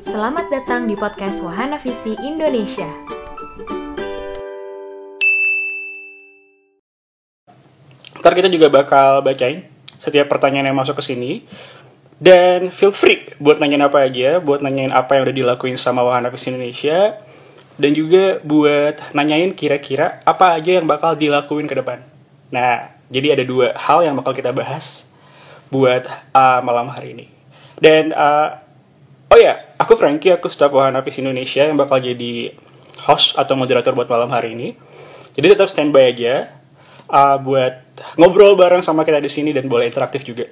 Selamat datang di podcast Wahana Visi Indonesia. Ntar kita juga bakal bacain setiap pertanyaan yang masuk ke sini. Dan feel free buat nanyain apa aja, buat nanyain apa yang udah dilakuin sama Wahana Visi Indonesia. Dan juga buat nanyain kira-kira apa aja yang bakal dilakuin ke depan. Nah, jadi ada dua hal yang bakal kita bahas buat uh, malam hari ini. Dan uh, oh ya, aku Frankie, aku staf Wahana Visi Indonesia yang bakal jadi host atau moderator buat malam hari ini. Jadi tetap standby aja uh, buat ngobrol bareng sama kita di sini dan boleh interaktif juga.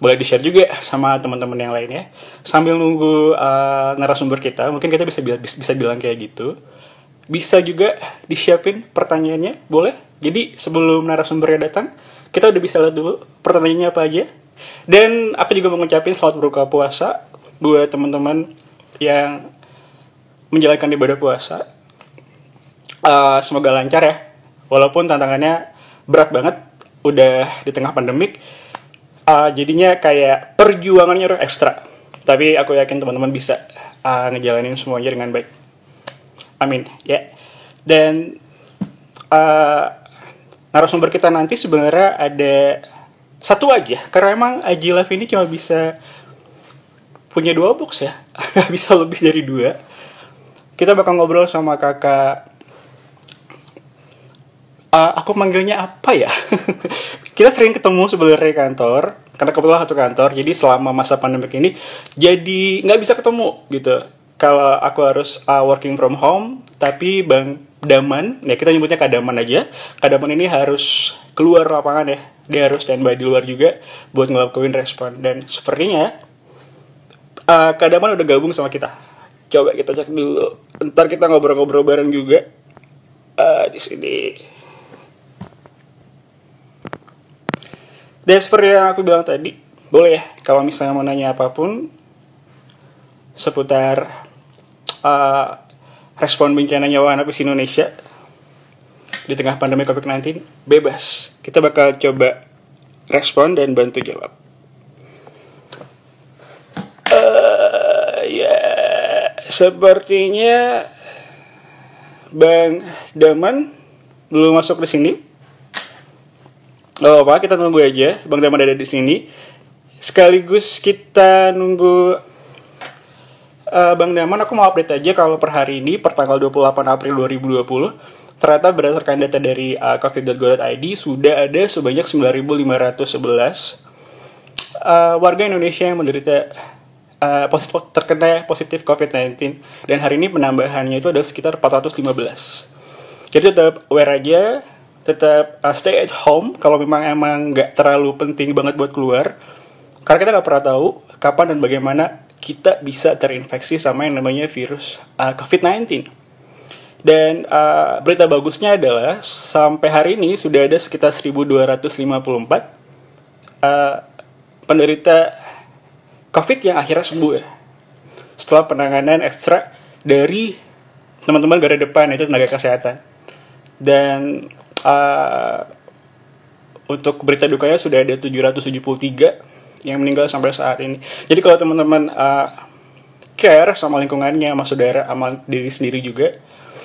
Boleh di-share juga sama teman-teman yang lainnya sambil nunggu uh, narasumber kita. Mungkin kita bisa bisa bilang kayak gitu. Bisa juga disiapin pertanyaannya, boleh? Jadi sebelum narasumbernya datang, kita udah bisa lihat dulu pertanyaannya apa aja. Dan aku juga mau ngucapin selamat berbuka puasa buat teman-teman yang menjalankan ibadah puasa. Uh, semoga lancar ya. Walaupun tantangannya berat banget, udah di tengah pandemik, uh, jadinya kayak perjuangannya udah ekstra. Tapi aku yakin teman-teman bisa uh, ngejalanin semuanya dengan baik. Amin ya. Dan uh, narasumber kita nanti sebenarnya ada satu aja karena emang Aji Live ini cuma bisa punya dua box ya? Nggak bisa lebih dari dua. Kita bakal ngobrol sama kakak uh, aku manggilnya apa ya? Kita sering ketemu sebenarnya kantor karena kebetulan satu kantor jadi selama masa pandemi ini jadi nggak bisa ketemu gitu. Kalau aku harus uh, working from home tapi bang Daman ya kita nyebutnya Kadaman aja. Kadaman ini harus keluar lapangan ya. Dia harus standby di luar juga buat ngelakuin respon. Dan sepertinya uh, Kadaman udah gabung sama kita coba kita cek dulu ntar kita ngobrol-ngobrol bareng juga uh, di sini Dan seperti yang aku bilang tadi, boleh ya kalau misalnya mau nanya apa pun seputar uh, respon bencana nyawa anak di Indonesia di tengah pandemi COVID-19, bebas. Kita bakal coba respon dan bantu jawab. Uh, ya, sepertinya Bang Daman belum masuk di sini. Oh apa, kita nunggu aja Bang Daman ada di sini. Sekaligus kita nunggu uh, Bang Daman, aku mau update aja kalau per hari ini, per tanggal 28 April 2020, ternyata berdasarkan data dari uh, covid.go.id sudah ada sebanyak 9.511 uh, warga Indonesia yang menderita uh, positif, terkena positif COVID-19 dan hari ini penambahannya itu ada sekitar 415. Jadi tetap aware aja, tetap uh, stay at home kalau memang emang nggak terlalu penting banget buat keluar. Karena kita nggak pernah tahu kapan dan bagaimana kita bisa terinfeksi sama yang namanya virus uh, COVID-19 dan uh, berita bagusnya adalah sampai hari ini sudah ada sekitar 1254 uh, penderita COVID yang akhirnya sembuh ya setelah penanganan ekstra dari teman-teman garda depan itu tenaga kesehatan dan uh, untuk berita dukanya sudah ada 773 yang meninggal sampai saat ini. Jadi kalau teman-teman uh, care sama lingkungannya, sama saudara, sama diri sendiri juga,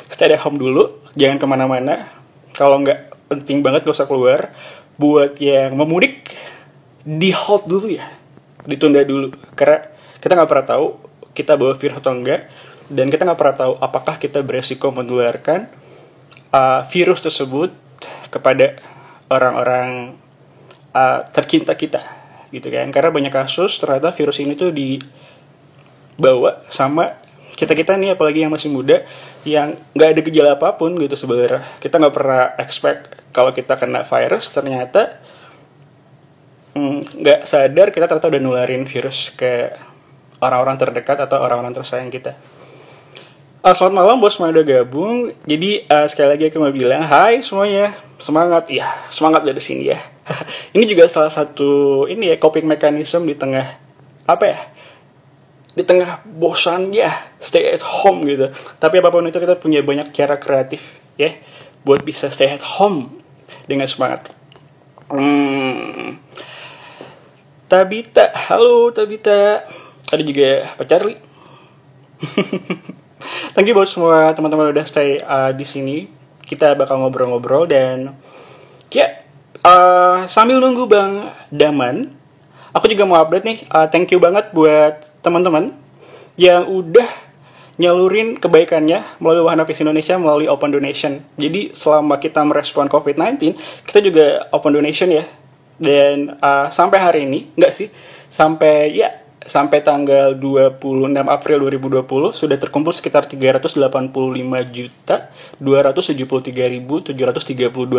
stay at home dulu, jangan ke mana-mana. Kalau nggak penting banget gak usah keluar. Buat yang memudik, di hold dulu ya, ditunda dulu. Karena kita nggak pernah tahu kita bawa virus atau enggak, dan kita nggak pernah tahu apakah kita beresiko menularkan uh, virus tersebut kepada orang-orang uh, tercinta kita gitu kan. Karena banyak kasus ternyata virus ini tuh dibawa sama kita kita nih apalagi yang masih muda yang nggak ada gejala apa pun gitu sebenarnya. Kita nggak pernah expect kalau kita kena virus ternyata nggak mm, sadar kita ternyata udah nularin virus ke orang-orang terdekat atau orang-orang tersayang kita. Uh, selamat malam bos semuanya udah gabung. Jadi uh, sekali lagi aku mau bilang Hai semuanya Semangat ya Semangat dari sini ya Ini juga salah satu Ini ya coping mechanism di tengah Apa ya Di tengah bosan ya Stay at home gitu Tapi apa pun itu kita punya banyak cara kreatif Ya Buat bisa stay at home Dengan semangat hmm. Tabita Halo Tabita Ada juga Pak Charlie Thank you buat semua teman-teman udah stay uh, di sini. Kita bakal ngobrol-ngobrol dan ya uh, sambil nunggu Bang Daman, aku juga mau update nih. Uh, thank you banget buat teman-teman yang udah nyalurin kebaikannya melalui Wahana Peace Indonesia melalui open donation. Jadi selama kita merespon COVID-19, kita juga open donation ya. Dan uh, sampai hari ini, enggak sih, sampai ya sampai tanggal 26 April 2020 sudah terkumpul sekitar 385 juta 273.732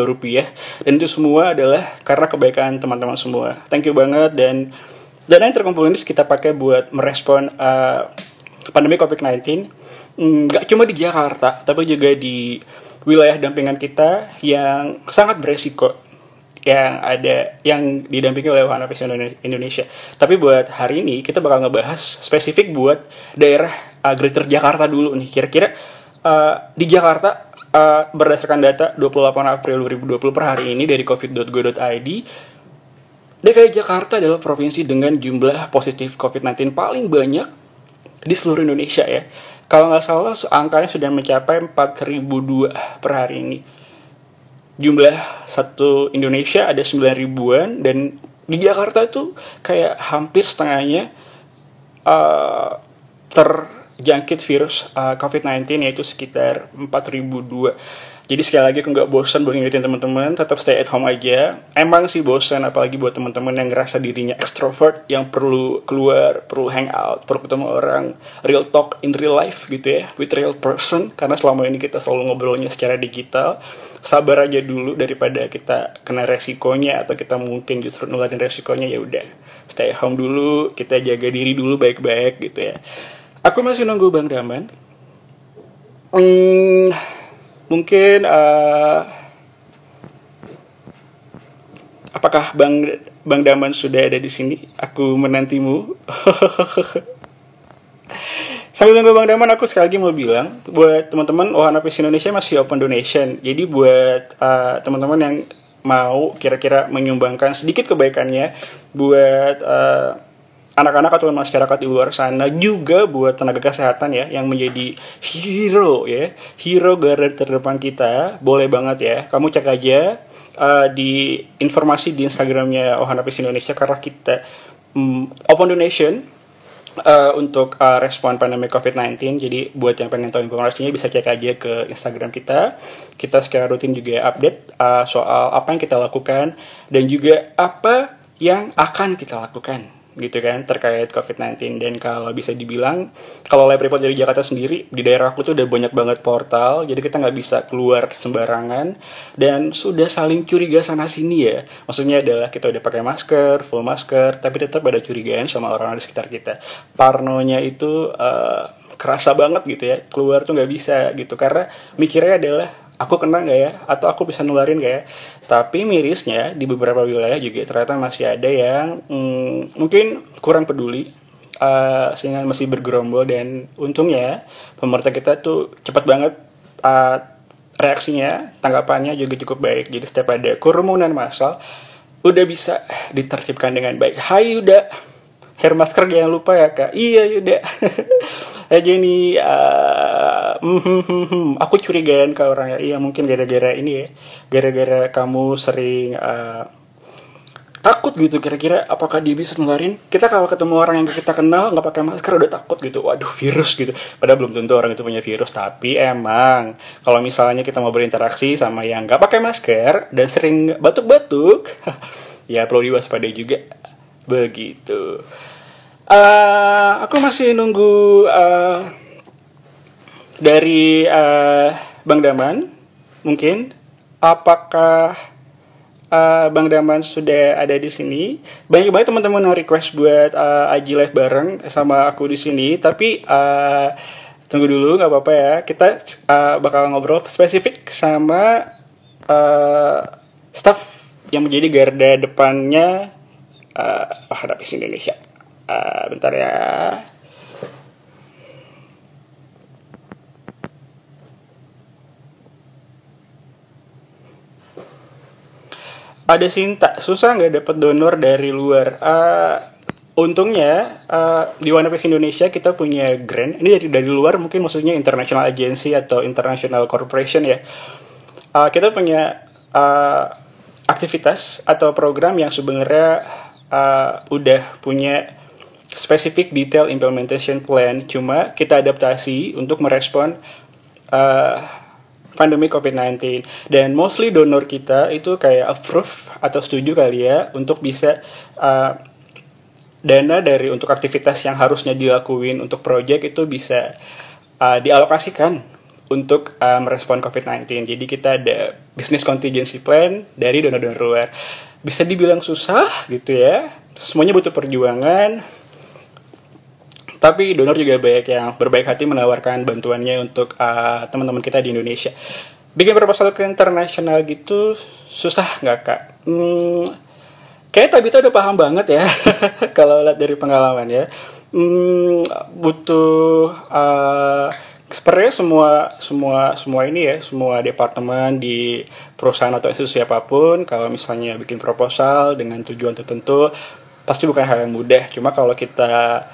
rupiah. Dan itu semua adalah karena kebaikan teman-teman semua. Thank you banget dan dana yang terkumpul ini kita pakai buat merespon uh, pandemi COVID-19 nggak cuma di Jakarta tapi juga di wilayah dampingan kita yang sangat beresiko yang ada yang didampingi oleh Wahana Peace Indonesia. Tapi buat hari ini kita bakal ngebahas spesifik buat daerah uh, Greater Jakarta dulu nih. Kira-kira uh, di Jakarta uh, berdasarkan data 28 April 2020 per hari ini dari covid.go.id DKI Jakarta adalah provinsi dengan jumlah positif COVID-19 paling banyak di seluruh Indonesia ya. Kalau nggak salah angkanya sudah mencapai 4.002 per hari ini jumlah satu Indonesia ada 9 ribuan dan di Jakarta itu kayak hampir setengahnya uh, terjangkit virus uh, COVID-19 yaitu sekitar 4002 jadi sekali lagi aku nggak bosan buat ngingetin teman-teman, tetap stay at home aja. Emang sih bosan, apalagi buat teman-teman yang ngerasa dirinya extrovert, yang perlu keluar, perlu hang out, perlu ketemu orang, real talk in real life gitu ya, with real person. Karena selama ini kita selalu ngobrolnya secara digital. Sabar aja dulu daripada kita kena resikonya atau kita mungkin justru nularin resikonya ya udah. Stay at home dulu, kita jaga diri dulu baik-baik gitu ya. Aku masih nunggu Bang Daman. Hmm, mungkin uh, apakah Bang Bang Daman sudah ada di sini? Aku menantimu. Sambil nunggu Bang Daman, aku sekali lagi mau bilang buat teman-teman Wahana Peace Indonesia masih open donation. Jadi buat uh, teman-teman yang mau kira-kira menyumbangkan sedikit kebaikannya buat uh, anak-anak atau masyarakat di luar sana juga buat tenaga kesehatan ya yang menjadi hero ya hero garda terdepan kita boleh banget ya kamu cek aja uh, di informasi di Instagramnya Ohana Peace Indonesia karena kita um, open donation uh, untuk uh, respon pandemi COVID-19. Jadi buat yang pengen tahu informasinya bisa cek aja ke Instagram kita. Kita secara rutin juga update uh, soal apa yang kita lakukan dan juga apa yang akan kita lakukan gitu kan terkait COVID-19 dan kalau bisa dibilang kalau lab report dari Jakarta sendiri di daerah aku tuh udah banyak banget portal jadi kita nggak bisa keluar sembarangan. Dan sudah saling curiga sana sini ya. Maksudnya adalah kita udah pakai masker full masker tapi tetap ada curigaan sama orang-orang di sekitar kita. Parnonya itu uh, kerasa banget gitu ya keluar tuh nggak bisa gitu. Karena mikirnya adalah aku kena nggak ya? Atau aku bisa nularin nggak ya tapi mirisnya di beberapa wilayah juga ternyata masih ada yang hmm, mungkin kurang peduli uh, sehingga masih bergerombol. Dan untungnya pemerintah kita tuh cepat banget uh, reaksinya tanggapannya juga cukup baik. Jadi setiap ada kerumunan massal udah bisa ditertibkan dengan baik. Hai Yuda. Hair masker jangan lupa ya kak. Iya Yuda. Eh Jenny uh, mm, aku curigaan ke orang ya. Iya mungkin gara-gara ini ya. Gara-gara kamu sering uh, takut gitu kira-kira apakah dia bisa nularin. Kita kalau ketemu orang yang kita kenal nggak pakai masker udah takut gitu. Waduh virus gitu. Padahal belum tentu orang itu punya virus tapi emang. Kalau misalnya kita mau berinteraksi sama yang nggak pakai masker dan sering batuk-batuk ya perlu diwaspadai juga. Begitu. Uh, aku masih nunggu uh, dari uh, Bang Daman mungkin apakah uh, Bang Daman sudah ada di sini banyak banget teman-teman yang request buat uh, Aji live bareng sama aku di sini tapi uh, tunggu dulu nggak apa-apa ya kita uh, bakal ngobrol spesifik sama uh, staff yang menjadi garda depannya uh, Hadapis Indonesia. Uh, bentar ya. Ada Sinta, susah nggak dapat donor dari luar? Uh, untungnya uh, di One Piece Indonesia kita punya grant. Ini dari dari luar mungkin maksudnya international agency atau international corporation ya. Uh, kita punya uh, aktivitas atau program yang sebenarnya uh, udah punya spesifik detail implementation plan. Cuma kita adaptasi untuk merespon uh, pandemi COVID-19 dan mostly donor kita itu kayak approve atau setuju kali ya untuk bisa uh, dana dari untuk aktivitas yang harusnya dilakuin untuk project itu bisa uh, dialokasikan untuk uh, merespon COVID-19. Jadi kita ada business contingency plan dari donor-donor luar. Bisa dibilang susah gitu ya. Semuanya butuh perjuangan. Tapi donor juga banyak yang berbaik hati menawarkan bantuannya untuk uh, teman-teman kita di Indonesia. Bikin proposal ke internasional gitu susah nggak kak? Hmm, kayak Tabita udah paham banget ya kalau lihat dari pengalaman ya hmm, butuh uh, sebenarnya semua semua semua ini ya semua departemen di perusahaan atau institusi apa pun kalau misalnya bikin proposal dengan tujuan tertentu pasti bukan hal yang mudah cuma kalau kita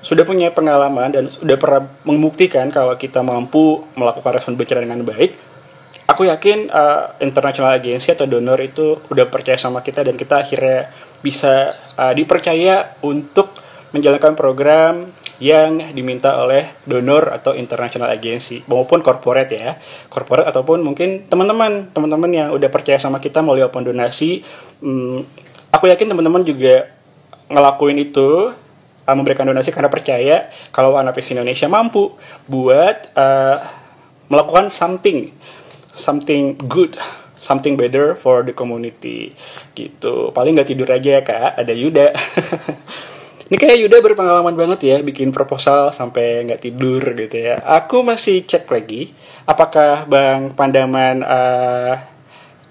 sudah punya pengalaman dan sudah pernah membuktikan kalau kita mampu melakukan respon bencana dengan baik aku yakin uh, international agency atau donor itu udah percaya sama kita dan kita akhirnya bisa uh, dipercaya untuk menjalankan program yang diminta oleh donor atau international agency maupun corporate ya. Corporate ataupun mungkin teman-teman teman-teman yang udah percaya sama kita melalui open donasi. Hmm, aku yakin teman-teman juga ngelakuin itu uh, memberikan donasi karena percaya kalau anak Indonesia mampu buat uh, melakukan something something good something better for the community. Gitu. Paling nggak tidur aja ya kak. Ada Yuda. Ini kayak Yuda berpengalaman banget ya bikin proposal sampai nggak tidur gitu ya. Aku masih cek lagi apakah bang Pandaman uh,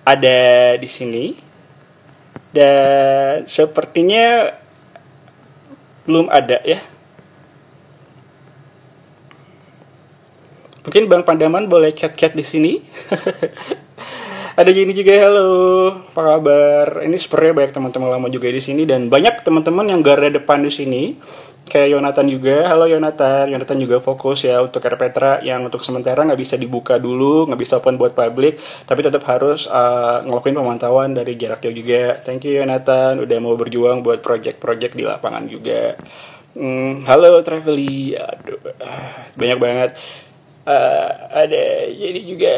ada di sini? Dan sepertinya belum ada ya Mungkin Bang Pandaman boleh chat-chat di sini. Ada gini juga, halo, apa kabar? Ini sebenarnya banyak teman-teman lama juga di sini dan banyak teman-teman yang garda depan di sini. Kayak Yonatan juga, halo Yonatan. Yonatan juga fokus ya untuk Petra yang untuk sementara nggak bisa dibuka dulu, nggak bisa open buat publik, tapi tetap harus uh, ngelakuin pemantauan dari jarak jauh juga. Thank you Yonatan, udah mau berjuang buat project-project di lapangan juga. Hmm, halo Travely, aduh, banyak banget uh, ada jadi juga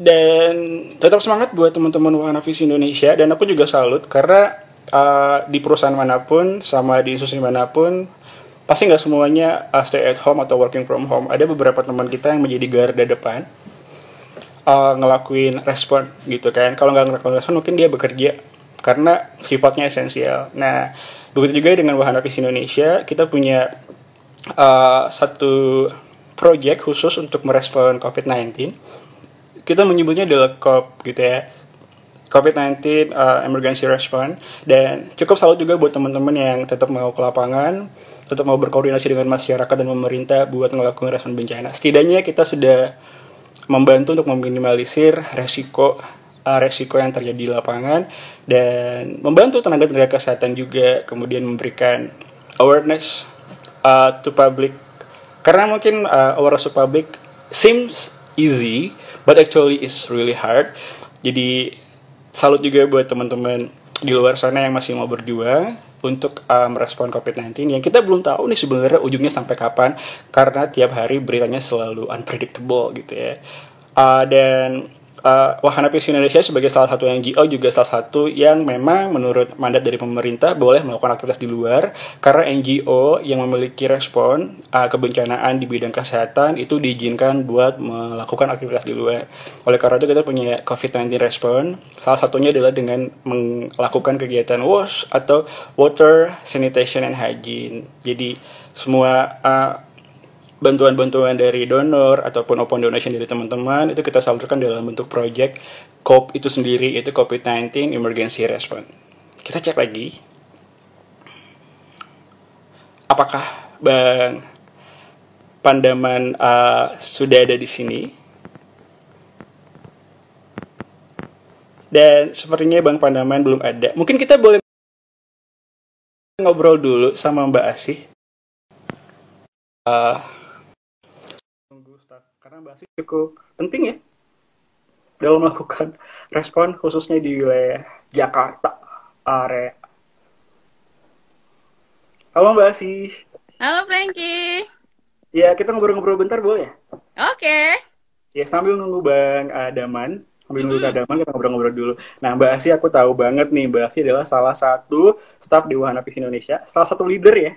dan tetap semangat buat teman-teman Wahana Visi Indonesia. Dan aku juga salut karena uh, di perusahaan mana pun sama di institusi mana pun pasti nggak semuanya uh, stay at home atau working from home. Ada beberapa teman kita yang menjadi garda depan uh, ngelakuin respon gitu kan. Kalau nggak ngelakuin respon mungkin dia bekerja karena sifatnya esensial. Nah begitu juga dengan Wahana Visi Indonesia kita punya uh, satu project khusus untuk merespon COVID-19. Kita menyebutnya adalah COP gitu ya. COVID-19 uh, Emergency Response dan cukup salut juga buat teman-teman yang tetap mau ke lapangan, tetap mau berkoordinasi dengan masyarakat dan pemerintah buat melakukan respon bencana. Setidaknya kita sudah membantu untuk meminimalisir resiko uh, resiko yang terjadi di lapangan dan membantu tenaga-tenaga kesehatan juga kemudian memberikan awareness uh, to public karena mungkin uh, our public seems easy but actually is really hard. Jadi salut juga buat teman-teman di luar sana yang masih mau berjuang untuk uh, merespon COVID-19 yang kita belum tahu nih sebenarnya ujungnya sampai kapan karena tiap hari beritanya selalu unpredictable gitu ya. Uh, dan uh, Wahana Peace Indonesia sebagai salah satu NGO juga salah satu yang memang menurut mandat dari pemerintah boleh melakukan aktivitas di luar karena NGO yang memiliki respon uh, kebencanaan di bidang kesehatan itu diizinkan buat melakukan aktivitas di luar. Oleh karena itu kita punya COVID-19 respon. Salah satunya adalah dengan melakukan kegiatan wash atau water sanitation and hygiene. Jadi semua uh, bantuan-bantuan dari donor ataupun open donation dari teman-teman itu kita salurkan dalam bentuk project COP itu sendiri itu COVID-19 Emergency Response. Kita cek lagi. Apakah Bang Pandaman uh, sudah ada di sini? Dan sepertinya Bang Pandaman belum ada. Mungkin kita boleh ngobrol dulu sama Mbak Asih. Uh, Asih cukup penting ya dalam melakukan respon khususnya di wilayah Jakarta area. Halo Mbak Asih. Halo Frankie. Ya, kita ngobrol-ngobrol bentar boleh ya? Oke. Okay. Ya, sambil nunggu Bang Adaman, sambil nunggu mm. Adaman kita ngobrol-ngobrol dulu. Nah, Mbak Asi aku tahu banget nih, Mbak Asi adalah salah satu staff di Wahana Pis Indonesia, salah satu leader ya.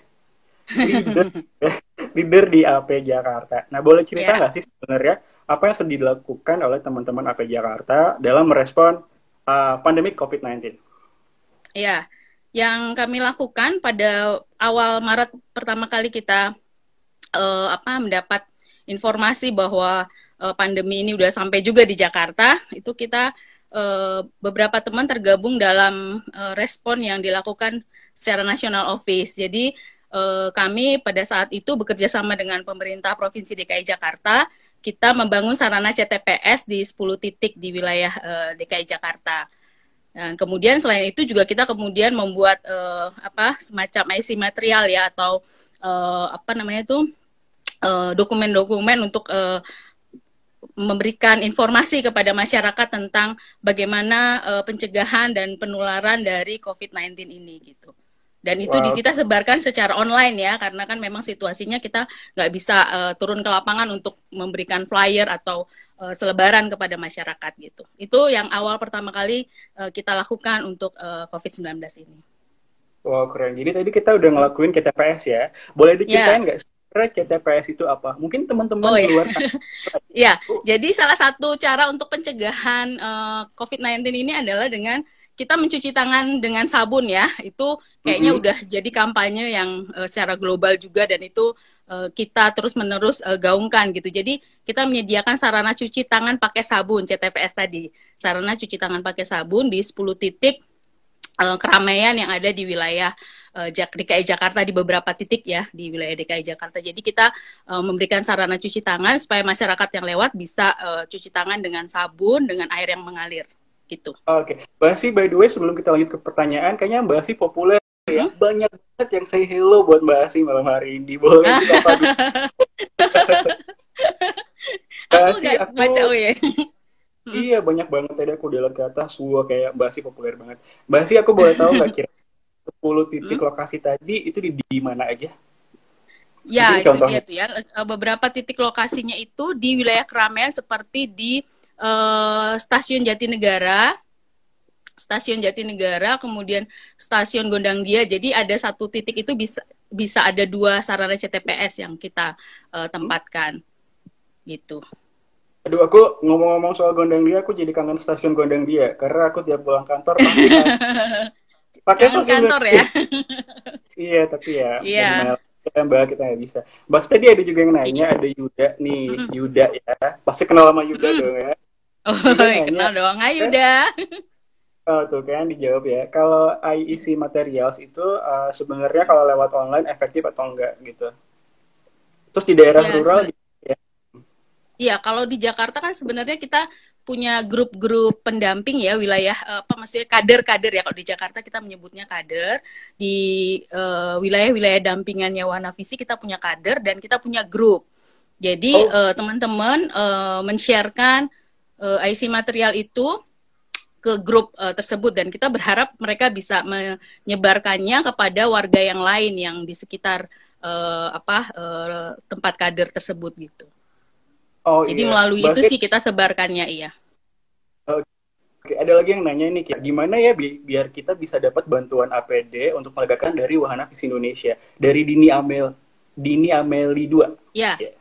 Leader, leader di AP Jakarta. Nah, boleh cerita iya. nggak yeah. sih sebenarnya apa yang sudah dilakukan oleh teman-teman AP Jakarta dalam merespon uh, pandemi COVID-19? Iya, yang kami lakukan pada awal Maret pertama kali kita uh, apa mendapat informasi bahwa uh, pandemi ini udah sampai juga di Jakarta, itu kita uh, beberapa teman tergabung dalam uh, respon yang dilakukan secara nasional office. Jadi uh, kami pada saat itu bekerja sama dengan pemerintah Provinsi DKI Jakarta, kita membangun sarana CTPS di 10 titik di wilayah uh, DKI Jakarta. Dan kemudian selain itu juga kita kemudian membuat uh, apa semacam IC material ya atau apa namanya itu Eh, dokumen-dokumen untuk uh, memberikan informasi kepada masyarakat tentang bagaimana uh, pencegahan dan penularan dari COVID-19 ini gitu. Dan itu wow. di, kita sebarkan secara online ya, karena kan memang situasinya kita nggak bisa uh, turun ke lapangan untuk memberikan flyer atau uh, selebaran kepada masyarakat gitu. Itu yang awal pertama kali uh, kita lakukan untuk uh, COVID-19 ini. Wow keren. Jadi tadi kita udah ngelakuin KTPS ya. Boleh diceritain ya. nggak yeah CTPS itu apa? Mungkin teman-teman oh, iya. luar ya, jadi salah satu cara untuk pencegahan uh, eh, COVID-19 ini adalah dengan kita mencuci tangan dengan sabun ya. Itu kayaknya mm -hmm. udah jadi kampanye yang uh, secara global juga dan itu uh, kita terus-menerus uh, gaungkan gitu. Jadi kita menyediakan sarana cuci tangan pakai sabun CTPS tadi. Sarana cuci tangan pakai sabun di 10 titik uh, keramaian yang ada di wilayah uh, DKI Jakarta di beberapa titik ya di wilayah DKI Jakarta. Jadi kita uh, memberikan sarana cuci tangan supaya masyarakat yang lewat bisa uh, cuci tangan dengan sabun dengan air yang mengalir gitu. Oke, okay. Mbak by the way sebelum kita lanjut ke pertanyaan, kayaknya Mbak Asi populer ya. Hmm? Banyak banget yang say hello buat Mbak Asi malam hari ini. Boleh kita apa aku nggak baca oh ya. Iya banyak banget tadi aku udah ke atas, wah kayak Mbak Asi populer banget. Mbak Asi aku boleh tahu nggak kira 10 titik hmm? lokasi tadi itu di, di mana aja? Ya, itu dia tuh ya. Eh, beberapa titik lokasinya itu di wilayah keramaian seperti di uh, stasiun Jatinegara, stasiun Jatinegara, kemudian stasiun Gondang Dia. Jadi ada satu titik itu bisa bisa ada dua sarana CTPS yang kita uh, tempatkan. Gitu. Aduh, aku ngomong-ngomong soal Gondang Dia, aku jadi kangen stasiun Gondang Dia karena aku tiap pulang kantor pasti kan pakai kantor ya iya tapi ya yeah. kita mbak kita nggak bisa Bas tadi ada juga yang nanya iya. ada Yuda nih mm. Yuda ya pasti kenal sama Yuda mm. dong ya oh nanya, kenal dong Ayo Yuda Oh tuh kan dijawab ya. Kalau IEC materials itu uh, sebenarnya kalau lewat online efektif atau enggak gitu. Terus di daerah ya, rural ya. Iya, kalau di Jakarta kan sebenarnya kita punya grup-grup pendamping ya wilayah eh, apa maksudnya kader-kader ya kalau di Jakarta kita menyebutnya kader di uh, wilayah-wilayah dampingannya Wana Visi kita punya kader dan kita punya grup jadi oh. uh, teman-teman uh, men-sharekan uh, IC material itu ke grup uh, tersebut dan kita berharap mereka bisa menyebarkannya kepada warga yang lain yang di sekitar uh, apa uh, tempat kader tersebut gitu. Oh, Jadi iya. melalui Berarti... itu sih kita sebarkannya iya. Oke, ada lagi yang nanya nih, gimana ya bi biar kita bisa dapat bantuan APD untuk menegakkan dari Wahana Visi Indonesia dari Dini Amel Dini Ameli 2. Ya. Ya.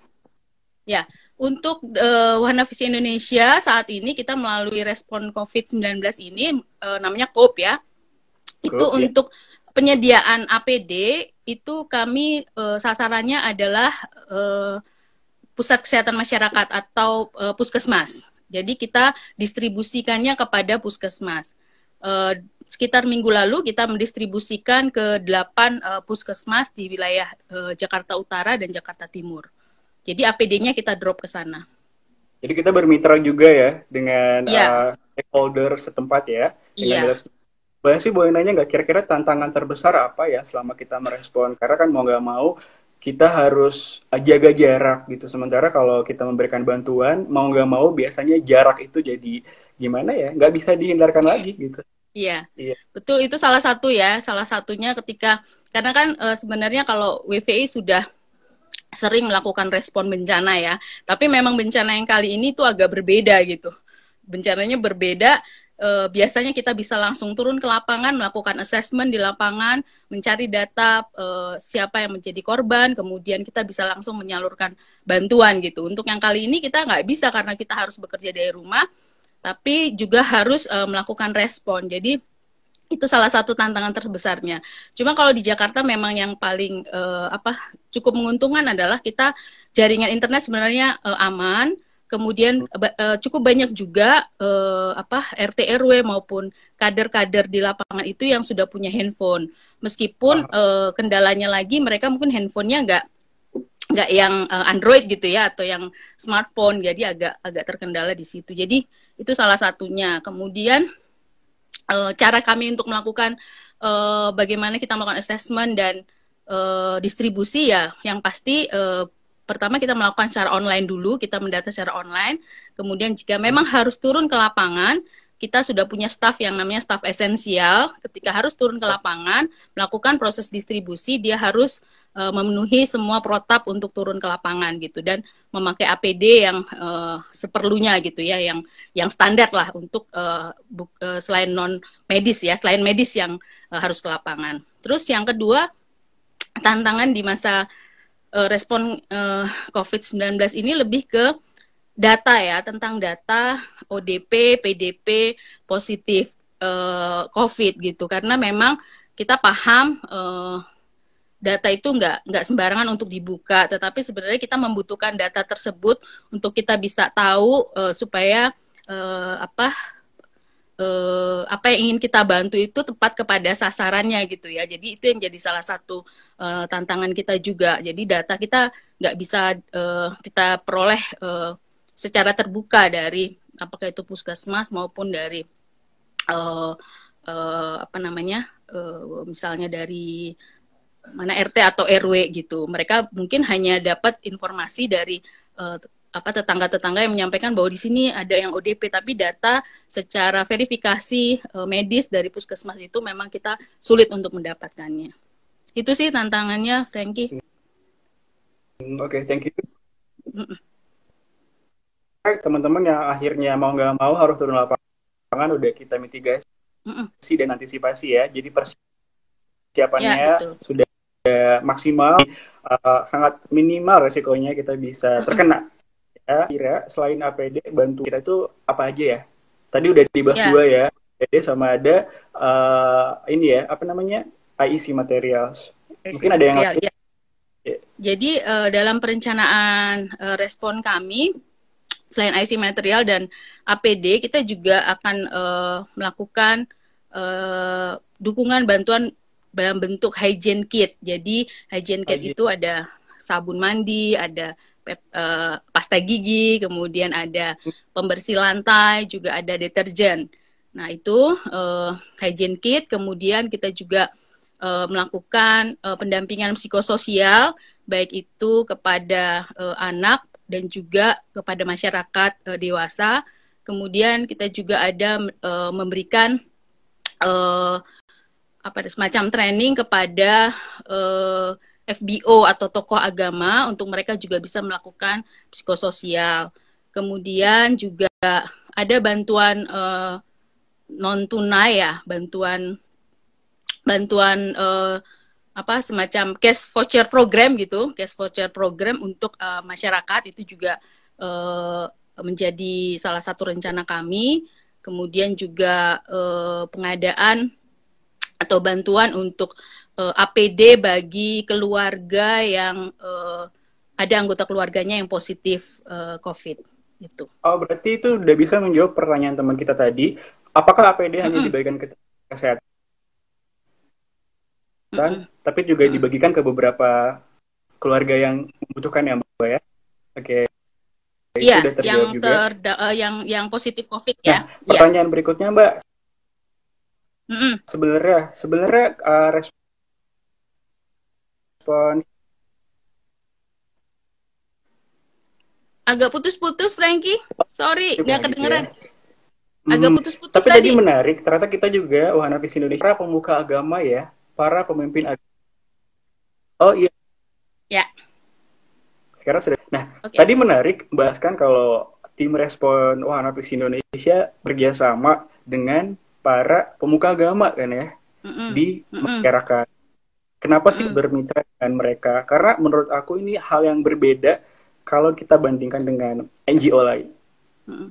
ya. Untuk uh, Wahana Visi Indonesia saat ini kita melalui respon COVID-19 ini uh, namanya COP ya. Itu ya. untuk penyediaan APD itu kami uh, sasarannya adalah uh, pusat kesehatan masyarakat atau uh, puskesmas. Jadi kita distribusikannya kepada puskesmas. Uh, sekitar minggu lalu kita mendistribusikan ke delapan uh, puskesmas di wilayah uh, Jakarta Utara dan Jakarta Timur. Jadi APD-nya kita drop ke sana. Jadi kita bermitra juga ya dengan ya. Uh, stakeholder setempat ya. Iya. Boleh sih boleh nanya nggak kira-kira tantangan terbesar apa ya selama kita merespon? Karena kan mau nggak mau kita harus jaga jarak gitu. Sementara kalau kita memberikan bantuan, mau nggak mau biasanya jarak itu jadi gimana ya? Nggak bisa dihindarkan lagi gitu. Iya, iya, betul itu salah satu ya. Salah satunya ketika karena kan e, sebenarnya kalau WVI sudah sering melakukan respon bencana ya, tapi memang bencana yang kali ini tuh agak berbeda gitu. Bencananya berbeda uh, biasanya kita bisa langsung turun ke lapangan, melakukan assessment di lapangan, mencari data uh, siapa yang menjadi korban, kemudian kita bisa langsung menyalurkan bantuan gitu. Untuk yang kali ini kita nggak bisa karena kita harus bekerja dari rumah, tapi juga harus uh, melakukan respon. Jadi itu salah satu tantangan terbesarnya. Cuma kalau di Jakarta memang yang paling uh, apa cukup menguntungkan adalah kita jaringan internet sebenarnya uh, aman. Kemudian uh, cukup banyak juga uh, apa RT RW maupun kader-kader di lapangan itu yang sudah punya handphone. Meskipun uh, kendalanya lagi mereka mungkin handphonenya nggak nggak yang uh, Android gitu ya atau yang smartphone. Jadi agak agak terkendala di situ. Jadi itu salah satunya. Kemudian uh, cara kami untuk melakukan uh, bagaimana kita melakukan assessment dan uh, distribusi ya yang pasti uh, pertama kita melakukan secara online dulu, kita mendata secara online. Kemudian jika memang harus turun ke lapangan, kita sudah punya staff yang namanya staff esensial. Ketika harus turun ke lapangan, melakukan proses distribusi, dia harus uh, memenuhi semua protap untuk turun ke lapangan gitu dan memakai APD yang uh, seperlunya gitu ya, yang yang standar lah untuk uh, buk, uh, selain non medis ya, selain medis yang uh, harus ke lapangan. Terus yang kedua tantangan di masa uh, respon uh, eh, COVID-19 ini lebih ke data ya tentang data ODP, PDP positif uh, COVID gitu karena memang kita paham uh, data itu nggak nggak sembarangan untuk dibuka tetapi sebenarnya kita membutuhkan data tersebut untuk kita bisa tahu uh, supaya uh, apa uh, apa yang ingin kita bantu itu tepat kepada sasarannya gitu ya. Jadi itu yang jadi salah satu uh, tantangan kita juga. Jadi data kita nggak bisa uh, kita peroleh uh, secara terbuka dari apakah itu puskesmas maupun dari uh, uh, apa namanya uh, misalnya dari mana RT atau RW gitu. Mereka mungkin hanya dapat informasi dari uh, apa tetangga-tetangga yang menyampaikan bahwa di sini ada yang ODP tapi data secara verifikasi uh, medis dari puskesmas itu memang kita sulit untuk mendapatkannya. Itu sih tantangannya, Frankie. Hmm, oke, okay, thank you. Teman-teman yang akhirnya mau nggak mau harus turun lapangan udah kita mitigasi mm -mm. dan antisipasi ya. Jadi persiapannya ya, sudah maksimal, uh, sangat minimal resikonya kita bisa terkena ya kira selain APD bantu kita itu apa aja ya? Tadi udah dibahas yeah. dua ya. APD sama ada uh, ini ya, apa namanya? IEC materials. IEC Mungkin ada yang. Ya. Yeah. Jadi uh, dalam perencanaan uh, respon kami selain IC material dan APD kita juga akan uh, melakukan uh, dukungan bantuan dalam bentuk hygiene kit. Jadi hygiene kit hygiene. itu ada sabun mandi, ada uh, pasta gigi, kemudian ada pembersih lantai, juga ada deterjen. Nah itu uh, hygiene kit, kemudian kita juga uh, melakukan uh, pendampingan psikososial, baik itu kepada uh, anak dan juga kepada masyarakat uh, dewasa. Kemudian kita juga ada uh, memberikan uh, apa semacam training kepada uh, FBO atau tokoh agama untuk mereka juga bisa melakukan psikososial. Kemudian juga ada bantuan uh, non tunai ya, bantuan bantuan uh, apa semacam cash voucher program gitu, cash voucher program untuk uh, masyarakat itu juga uh, menjadi salah satu rencana kami. Kemudian juga uh, pengadaan atau bantuan untuk uh, APD bagi keluarga yang uh, ada anggota keluarganya yang positif uh, COVID itu. Oh berarti itu udah bisa menjawab pertanyaan teman kita tadi. Apakah APD mm -hmm. hanya dibagikan ke kesehatan, mm -hmm. tapi juga dibagikan ke beberapa keluarga yang membutuhkan ya mbak ya? Oke. Okay. Iya, yang ter uh, yang yang positif COVID ya. Nah, pertanyaan ya. berikutnya Mbak, Mm-mm. Sebenarnya sebenarnya uh, respon Agak putus-putus, Frankie. Sorry, nggak gitu kedengeran. ya. Agak Hmm, putus-putus tapi tadi. tadi menarik, ternyata kita juga Wahana Visi Indonesia para pemuka agama ya, para pemimpin agama. Oh iya, Ya, sekarang sudah. Nah, oke. tadi menarik bahaskan kalau tim respon Wahana Visi Indonesia bekerjasama dengan para pemuka agama kan ya Mm-mm. di Mm-mm. masyarakat. Kenapa sih Mm-mm. bermitra dengan mereka? Karena menurut aku ini hal yang berbeda kalau kita bandingkan dengan NGO lain. Mm-mm.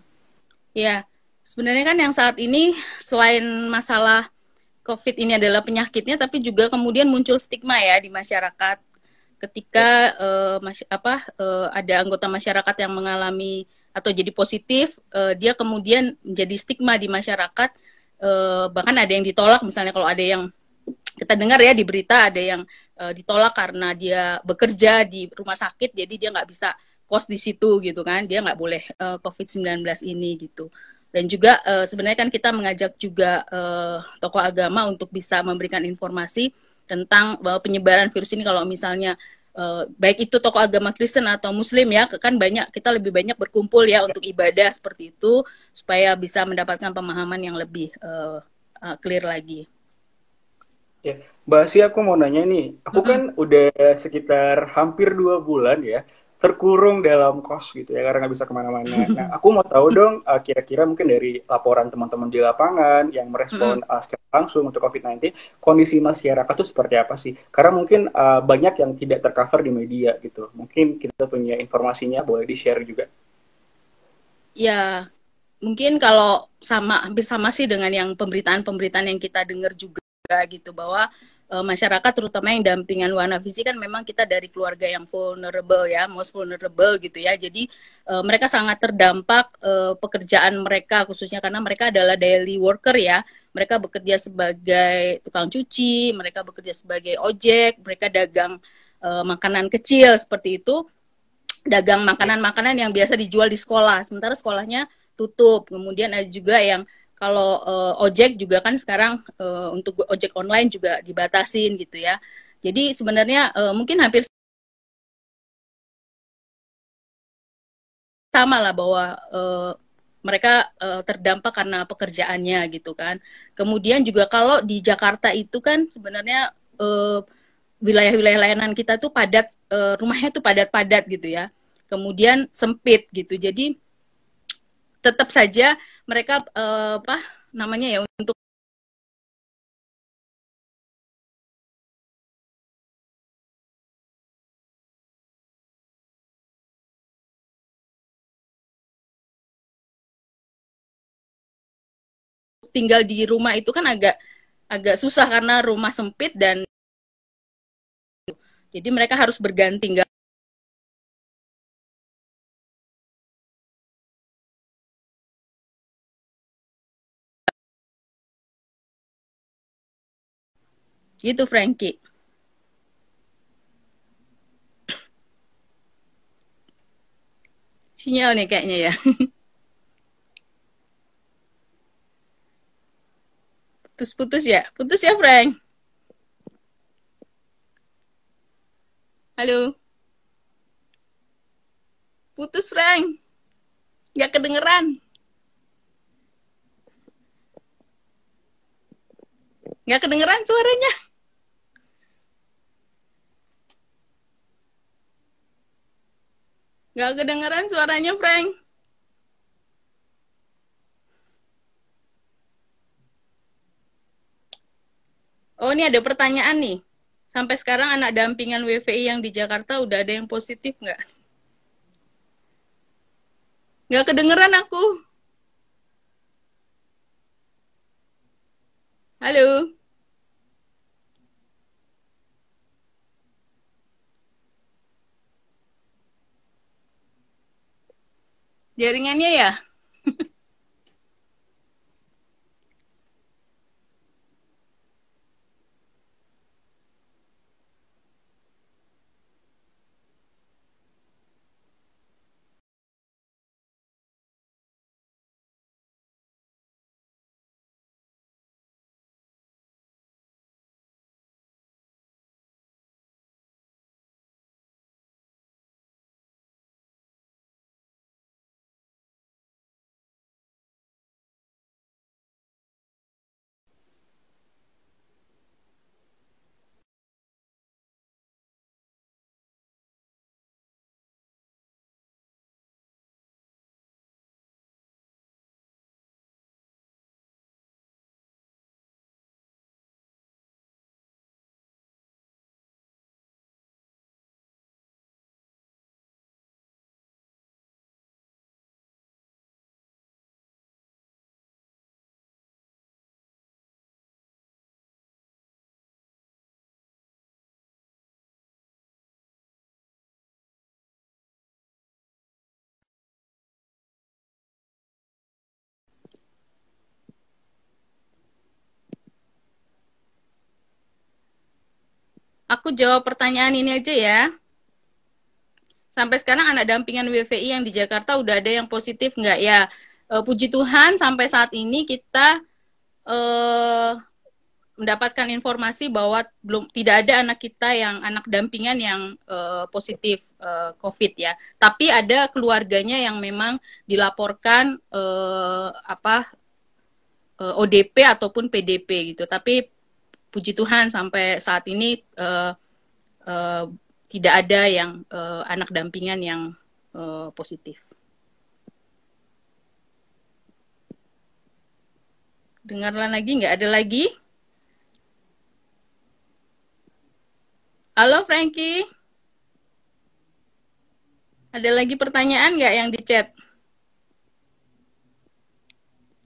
Ya, sebenarnya kan yang saat ini selain masalah COVID ini adalah penyakitnya, tapi juga kemudian muncul stigma ya di masyarakat ketika eh, masy- apa eh, ada anggota masyarakat yang mengalami atau jadi positif, eh, dia kemudian menjadi stigma di masyarakat. Eh, bahkan ada yang ditolak, misalnya kalau ada yang kita dengar ya di berita ada yang eh, ditolak karena dia bekerja di rumah sakit, jadi dia nggak bisa kos di situ gitu kan, dia nggak boleh eh, COVID-19 ini gitu. Dan juga eh, sebenarnya kan kita mengajak juga eh, tokoh agama untuk bisa memberikan informasi tentang bahwa penyebaran virus ini kalau misalnya eh, baik itu tokoh agama Kristen atau Muslim ya kan banyak kita lebih banyak berkumpul ya untuk ibadah seperti itu supaya bisa mendapatkan pemahaman yang lebih eh, eh, clear lagi. Ya, Mbak Asia, aku mau nanya nih. Aku Mm-mm. kan udah sekitar hampir dua bulan ya terkurung dalam kos gitu ya karena nggak bisa ke mana-mana. Nah, aku mau tahu dong uh, kira-kira mungkin dari laporan teman-teman di lapangan yang merespon uh, secara langsung untuk COVID-19, kondisi masyarakat itu seperti apa sih? Karena mungkin uh, banyak yang tidak tercover di media gitu. Mungkin kita punya informasinya, boleh di-share juga. Ya, mungkin kalau sama hampir sama sih dengan yang pemberitaan-pemberitaan yang kita dengar juga gitu bahwa eh, masyarakat terutama yang dampingan Wana Visi kan memang kita dari keluarga yang vulnerable ya, most vulnerable gitu ya. Jadi eh, mereka sangat terdampak eh, pekerjaan mereka khususnya karena mereka adalah daily worker ya. Mereka bekerja sebagai tukang cuci, mereka bekerja sebagai ojek, mereka dagang eh, makanan kecil seperti itu dagang makanan-makanan yang biasa dijual di sekolah. Sementara sekolahnya tutup. Kemudian ada juga yang kalau uh, ojek juga kan sekarang uh, untuk ojek online juga dibatasin gitu ya. Jadi sebenarnya uh, mungkin hampir sama lah bahwa uh, mereka uh, terdampak karena pekerjaannya gitu kan. Kemudian juga kalau di Jakarta itu kan sebenarnya uh, wilayah-wilayah layanan kita tuh padat uh, rumahnya tuh padat-padat gitu ya kemudian sempit gitu jadi tetap saja mereka uh, apa namanya ya untuk tinggal di rumah itu kan agak agak susah karena rumah sempit dan jadi mereka harus berganti nggak gitu Frankie. Sinyal nih kayaknya ya. Putus-putus ya? Putus ya Frank? Halo? Putus Frank? Nggak kedengeran? Nggak kedengeran suaranya nggak kedengeran suaranya Frank. Oh ini ada pertanyaan nih. Sampai sekarang anak dampingan WVI yang di Jakarta udah ada yang positif nggak? Nggak kedengeran aku. Halo jaringannya ya aku jawab pertanyaan ini aja ya. Sampai sekarang anak dampingan WVI yang di Jakarta udah ada yang positif nggak ya? E, puji Tuhan sampai saat ini kita e, mendapatkan informasi bahwa belum tidak ada anak kita yang anak dampingan yang e, positif e, COVID ya. Tapi ada keluarganya yang memang dilaporkan e, apa ODP ataupun PDP gitu. Tapi puji Tuhan sampai saat ini uh, uh, tidak ada yang uh, anak dampingan yang uh, positif. Dengarlah lagi, nggak ada lagi? Halo Frankie. Ada lagi pertanyaan nggak yang di chat?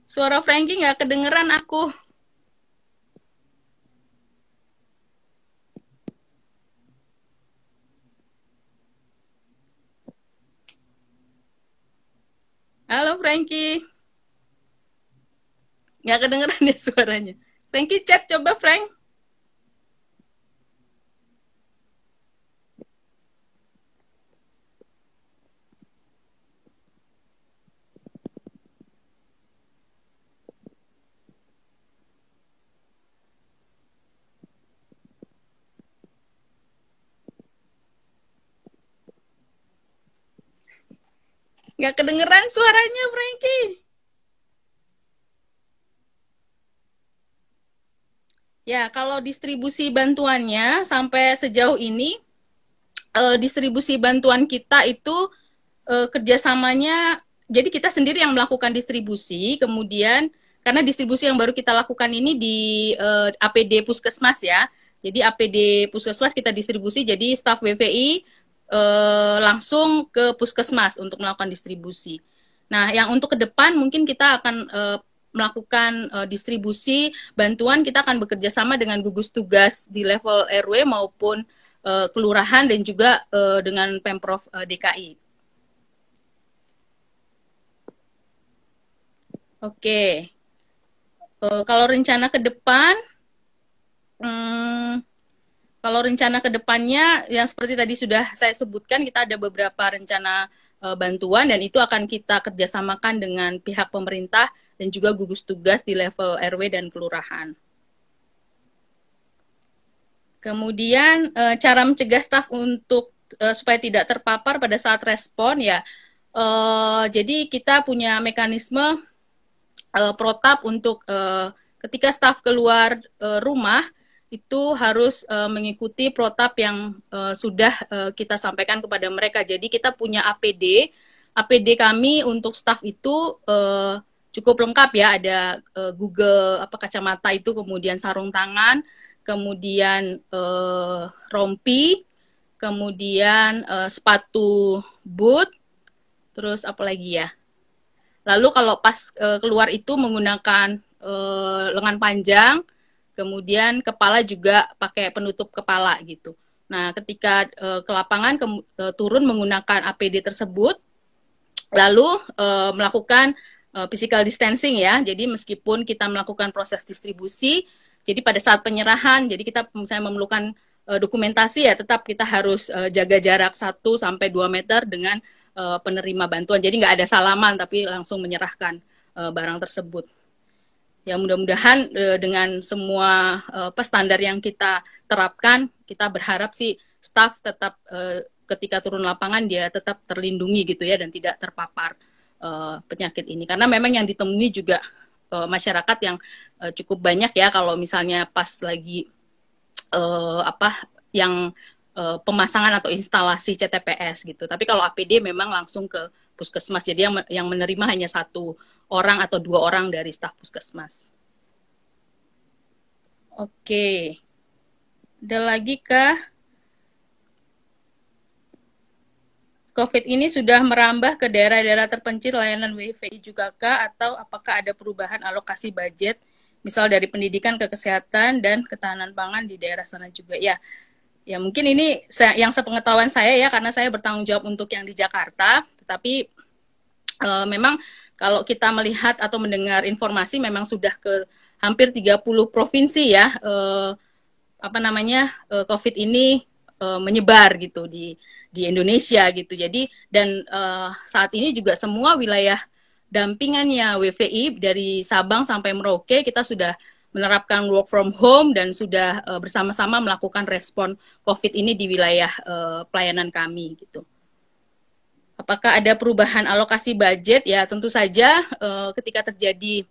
Suara Frankie nggak kedengeran aku. Halo Frankie. Nggak kedengeran ya suaranya. Frankie chat coba Frank. Nggak kedengeran suaranya, Frankie. Ya, kalau distribusi bantuannya sampai sejauh ini, eh, distribusi bantuan kita itu eh, kerjasamanya, jadi kita sendiri yang melakukan distribusi, kemudian karena distribusi yang baru kita lakukan ini di eh, APD Puskesmas ya, jadi APD Puskesmas kita distribusi, jadi staf WVI eh, langsung ke puskesmas untuk melakukan distribusi. Nah, yang untuk ke depan mungkin kita akan eh, melakukan uh, distribusi bantuan kita akan bekerja sama dengan gugus tugas di level RW maupun uh, kelurahan dan juga uh, dengan pemprov uh, DKI. Oke, uh, kalau rencana ke depan, hmm, kalau rencana ke depannya yang seperti tadi sudah saya sebutkan kita ada beberapa rencana uh, bantuan dan itu akan kita kerjasamakan dengan pihak pemerintah dan juga gugus tugas di level RW dan kelurahan. Kemudian uh, cara mencegah staf untuk uh, supaya tidak terpapar pada saat respon ya. Uh, jadi kita punya mekanisme uh, protap untuk uh, ketika staf keluar uh, rumah itu harus uh, mengikuti protap yang uh, sudah uh, kita sampaikan kepada mereka. Jadi kita punya APD, APD kami untuk staff itu uh, cukup lengkap ya. Ada uh, Google apa kacamata itu, kemudian sarung tangan, kemudian uh, rompi, kemudian uh, sepatu boot, terus apa lagi ya? Lalu kalau pas uh, keluar itu menggunakan uh, lengan panjang kemudian kepala juga pakai penutup kepala gitu. Nah, ketika uh, ke lapangan ke, uh, turun menggunakan APD tersebut, lalu uh, melakukan uh, physical distancing ya. Jadi meskipun kita melakukan proses distribusi, jadi pada saat penyerahan, jadi kita misalnya memerlukan uh, dokumentasi ya, tetap kita harus uh, jaga jarak 1 sampai 2 meter dengan uh, penerima bantuan. Jadi nggak ada salaman, tapi langsung menyerahkan uh, barang tersebut ya mudah-mudahan uh, dengan semua uh, standar yang kita terapkan kita berharap sih staff tetap uh, ketika turun lapangan dia tetap terlindungi gitu ya dan tidak terpapar uh, penyakit ini. Karena memang yang ditemui juga uh, masyarakat yang uh, cukup banyak ya. Kalau misalnya pas lagi uh, apa yang uh, pemasangan atau instalasi CTPS gitu. Tapi kalau APD memang langsung ke puskesmas. Jadi yang yang menerima hanya satu orang atau dua orang dari staf puskesmas. Oke. Ada lagi kah? COVID ini sudah merambah ke daerah-daerah terpencil layanan WiFi juga kah atau apakah ada perubahan alokasi budget misal dari pendidikan ke kesehatan dan ketahanan pangan di daerah sana juga ya. Ya mungkin ini yang sepengetahuan saya ya karena saya bertanggung jawab untuk yang di Jakarta, tetapi e, memang kalau kita melihat atau mendengar informasi memang sudah ke hampir 30 provinsi ya eh, apa namanya uh, COVID ini uh, menyebar gitu di di Indonesia gitu. Jadi dan uh, saat ini juga semua wilayah dampingannya WVI dari Sabang sampai Merauke kita sudah menerapkan work from home dan sudah uh, bersama-sama melakukan respon COVID ini di wilayah uh, pelayanan kami gitu. Apakah ada perubahan alokasi budget? Ya tentu saja uh, ketika terjadi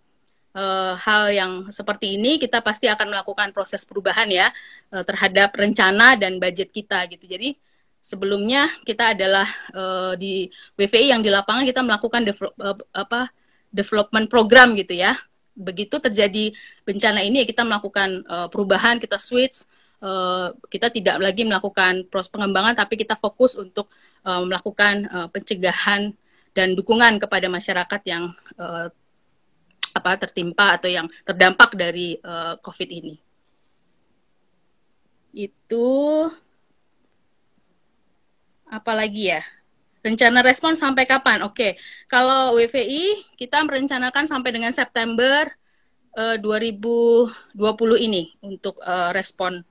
uh, hal yang seperti ini kita pasti akan melakukan proses perubahan ya uh, terhadap rencana dan budget kita gitu. Jadi sebelumnya kita adalah uh, di WVI yang di lapangan kita melakukan develop, uh, apa development program gitu ya. Begitu terjadi bencana ini kita melakukan uh, perubahan, kita switch, uh, kita tidak lagi melakukan proses pengembangan tapi kita fokus untuk uh, melakukan uh, pencegahan dan dukungan kepada masyarakat yang uh, apa tertimpa atau yang terdampak dari uh, COVID ini. Itu apa lagi ya? Rencana respon sampai kapan? Oke, kalau WVI kita merencanakan sampai dengan September uh, 2020 ini untuk uh, respon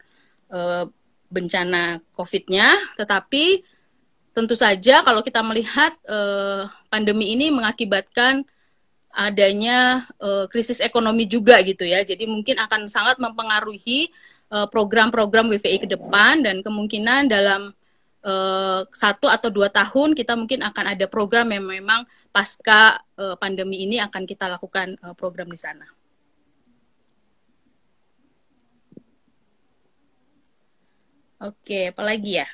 uh, bencana COVID-nya, tetapi tentu saja kalau kita melihat uh, pandemi ini mengakibatkan adanya uh, krisis ekonomi juga gitu ya. Jadi mungkin akan sangat mempengaruhi program-program uh, WVI ke depan dan kemungkinan dalam uh, satu atau dua tahun kita mungkin akan ada program yang memang pasca uh, pandemi ini akan kita lakukan uh, program di sana. Oke, apalagi ya?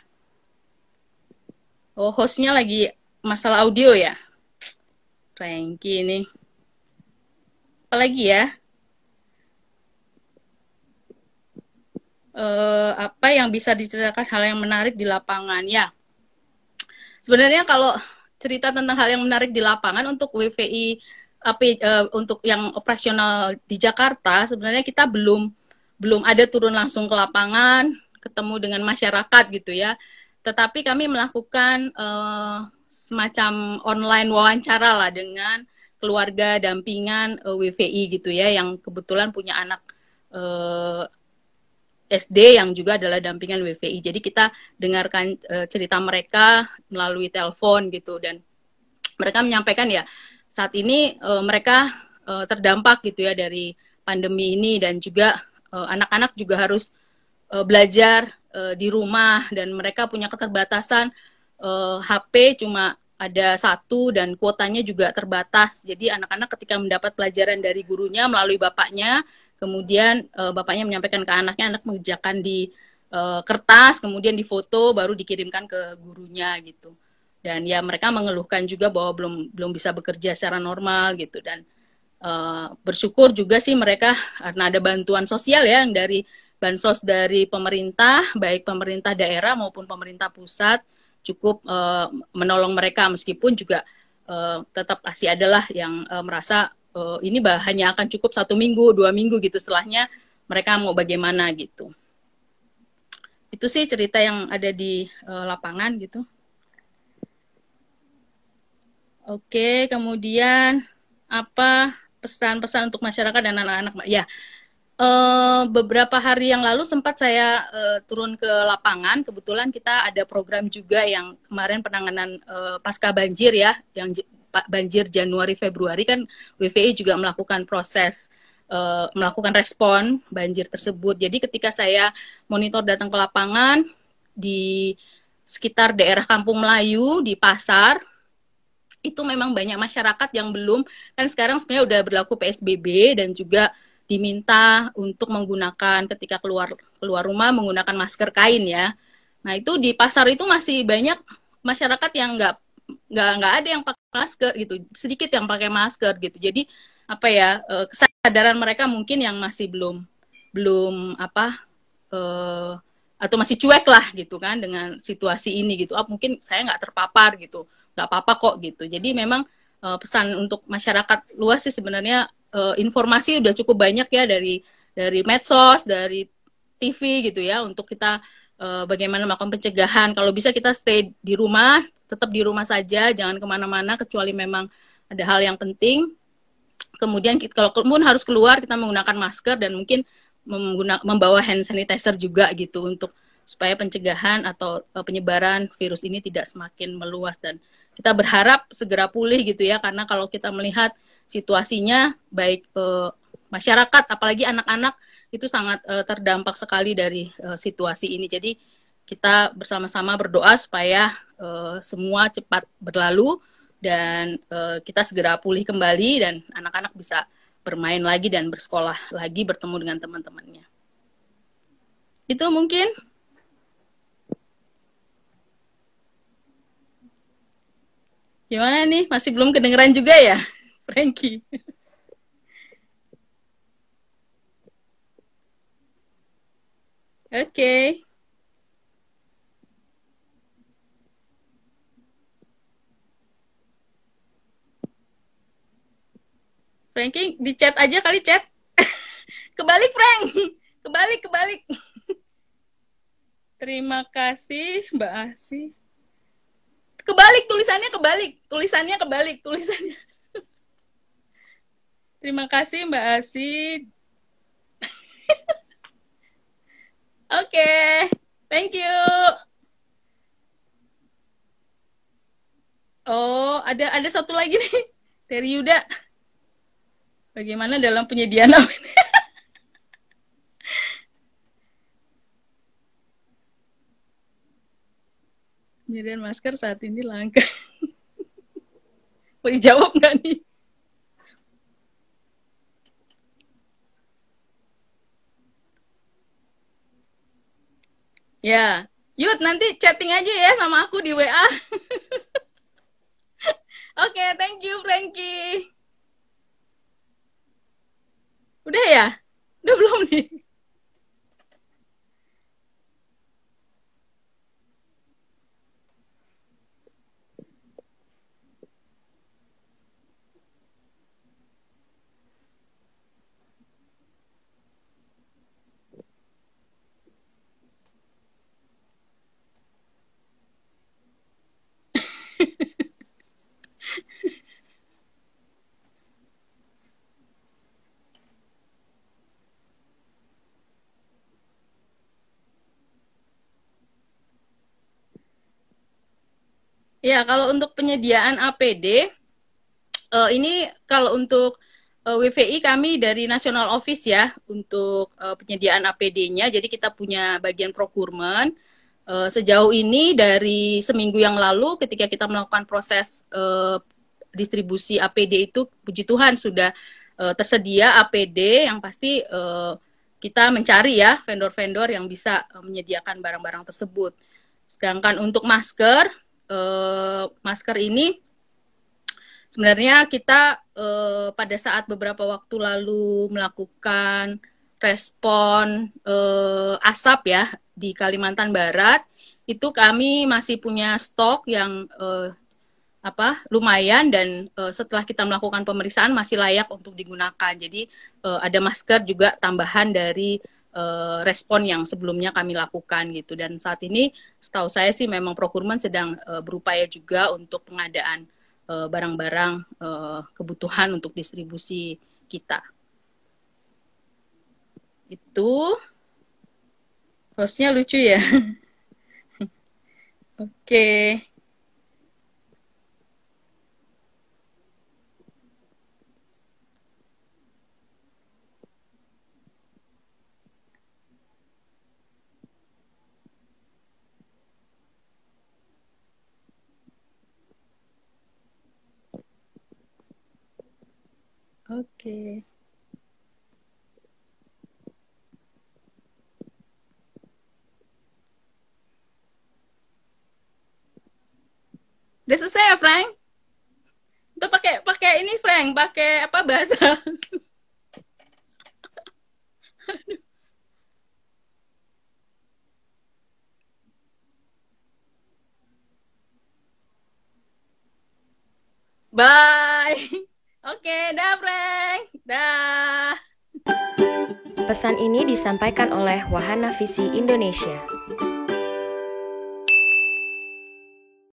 Oh, hostnya lagi masalah audio ya? Frankie ini. Apalagi ya? Uh, apa yang bisa diceritakan hal yang menarik di lapangan ya? Sebenarnya kalau cerita tentang hal yang menarik di lapangan untuk WVI api uh, untuk yang operasional di Jakarta sebenarnya kita belum belum ada turun langsung ke lapangan ketemu dengan masyarakat gitu ya tetapi kami melakukan uh, semacam online wawancara lah dengan keluarga dampingan uh, eh, WVI gitu ya yang kebetulan punya anak uh, eh, SD yang juga adalah dampingan WVI. Jadi kita dengarkan uh, cerita mereka melalui telepon gitu dan mereka menyampaikan ya saat ini uh, mereka uh, terdampak gitu ya dari pandemi ini dan juga anak-anak juga harus belajar uh, di rumah dan mereka punya keterbatasan uh, eh, HP cuma ada satu dan kuotanya juga terbatas. Jadi anak-anak ketika mendapat pelajaran dari gurunya melalui bapaknya, kemudian uh, bapaknya menyampaikan ke anaknya, anak mengerjakan di uh, kertas, kemudian difoto, baru dikirimkan ke gurunya gitu. Dan ya mereka mengeluhkan juga bahwa belum belum bisa bekerja secara normal gitu dan uh, bersyukur juga sih mereka karena ada bantuan sosial ya yang dari bansos dari pemerintah, baik pemerintah daerah maupun pemerintah pusat cukup uh, menolong mereka meskipun juga uh, tetap masih adalah yang uh, merasa uh, ini bah hanya akan cukup satu minggu, dua minggu gitu setelahnya mereka mau bagaimana gitu. Itu sih cerita yang ada di uh, lapangan gitu. Oke, kemudian apa pesan-pesan untuk masyarakat dan anak-anak? Ya, Uh, beberapa hari yang lalu sempat saya uh, turun ke lapangan. Kebetulan kita ada program juga yang kemarin penanganan uh, pasca banjir ya, yang banjir Januari Februari kan WVI juga melakukan proses uh, melakukan respon banjir tersebut. Jadi ketika saya monitor datang ke lapangan di sekitar daerah Kampung Melayu di pasar itu memang banyak masyarakat yang belum kan sekarang sebenarnya udah berlaku PSBB dan juga diminta untuk menggunakan ketika keluar keluar rumah menggunakan masker kain ya. Nah itu di pasar itu masih banyak masyarakat yang nggak nggak nggak ada yang pakai masker gitu, sedikit yang pakai masker gitu. Jadi apa ya eh, kesadaran mereka mungkin yang masih belum belum apa uh, atau masih cuek lah gitu kan dengan situasi ini gitu. Ah mungkin saya nggak terpapar gitu, nggak apa-apa kok gitu. Jadi memang uh, pesan untuk masyarakat luas sih sebenarnya uh, informasi udah cukup banyak ya dari dari medsos, dari TV gitu ya untuk kita uh, bagaimana melakukan pencegahan. Kalau bisa kita stay di rumah, tetap di rumah saja, jangan ke mana-mana kecuali memang ada hal yang penting. Kemudian kalau pun harus keluar kita menggunakan masker dan mungkin membawa hand sanitizer juga gitu untuk supaya pencegahan atau uh, penyebaran virus ini tidak semakin meluas dan kita berharap segera pulih gitu ya karena kalau kita melihat situasinya baik uh, masyarakat apalagi anak-anak itu sangat uh, terdampak sekali dari uh, situasi ini jadi kita bersama-sama berdoa supaya semua cepat berlalu dan kita segera pulih kembali dan anak-anak bisa bermain lagi dan bersekolah lagi bertemu dengan teman-temannya. Itu mungkin Gimana nih? Masih belum kedengeran juga ya, Frankie? Oke. Okay. Frankie di chat aja kali chat. kebalik Frank. Kebalik, kebalik. Terima kasih Mbak Asi. Kebalik tulisannya kebalik. Tulisannya kebalik, tulisannya. Terima kasih Mbak Asi. Oke, okay. thank you. Oh, ada ada satu lagi nih dari Yuda. Bagaimana dalam penyediaan APD? penyediaan masker saat ini langka. Mau dijawab nggak nih? Ya, Yud nanti chatting aja ya sama aku di WA. Oke, okay, thank you Frankie. Udah ya? Udah belum nih? Ya, kalau untuk penyediaan APD, uh, eh, ini kalau untuk uh, eh, WVI kami dari National Office ya untuk uh, penyediaan APD-nya. Jadi kita punya bagian procurement. Uh, sejauh ini dari seminggu yang lalu ketika kita melakukan proses uh, distribusi APD itu, puji Tuhan sudah uh, tersedia APD yang pasti uh, kita mencari ya vendor-vendor yang bisa menyediakan barang-barang tersebut. Sedangkan untuk masker uh, masker ini sebenarnya kita uh, pada saat beberapa waktu lalu melakukan respon uh, asap ya di Kalimantan Barat itu kami masih punya stok yang uh, apa lumayan dan uh, setelah kita melakukan pemeriksaan masih layak untuk digunakan. Jadi uh, ada masker juga tambahan dari uh, respon yang sebelumnya kami lakukan gitu. Dan saat ini setahu saya sih memang procurement sedang uh, berupaya juga untuk pengadaan eh, barang-barang uh, uh, kebutuhan untuk distribusi kita. Itu. Hostnya lucu ya. Oke. Oke. Udah selesai ya, Frank? Itu pakai pakai ini, Frank, pakai apa bahasa? Bye. Oke, dah Frank. Dah. Pesan ini disampaikan oleh Wahana Visi Indonesia.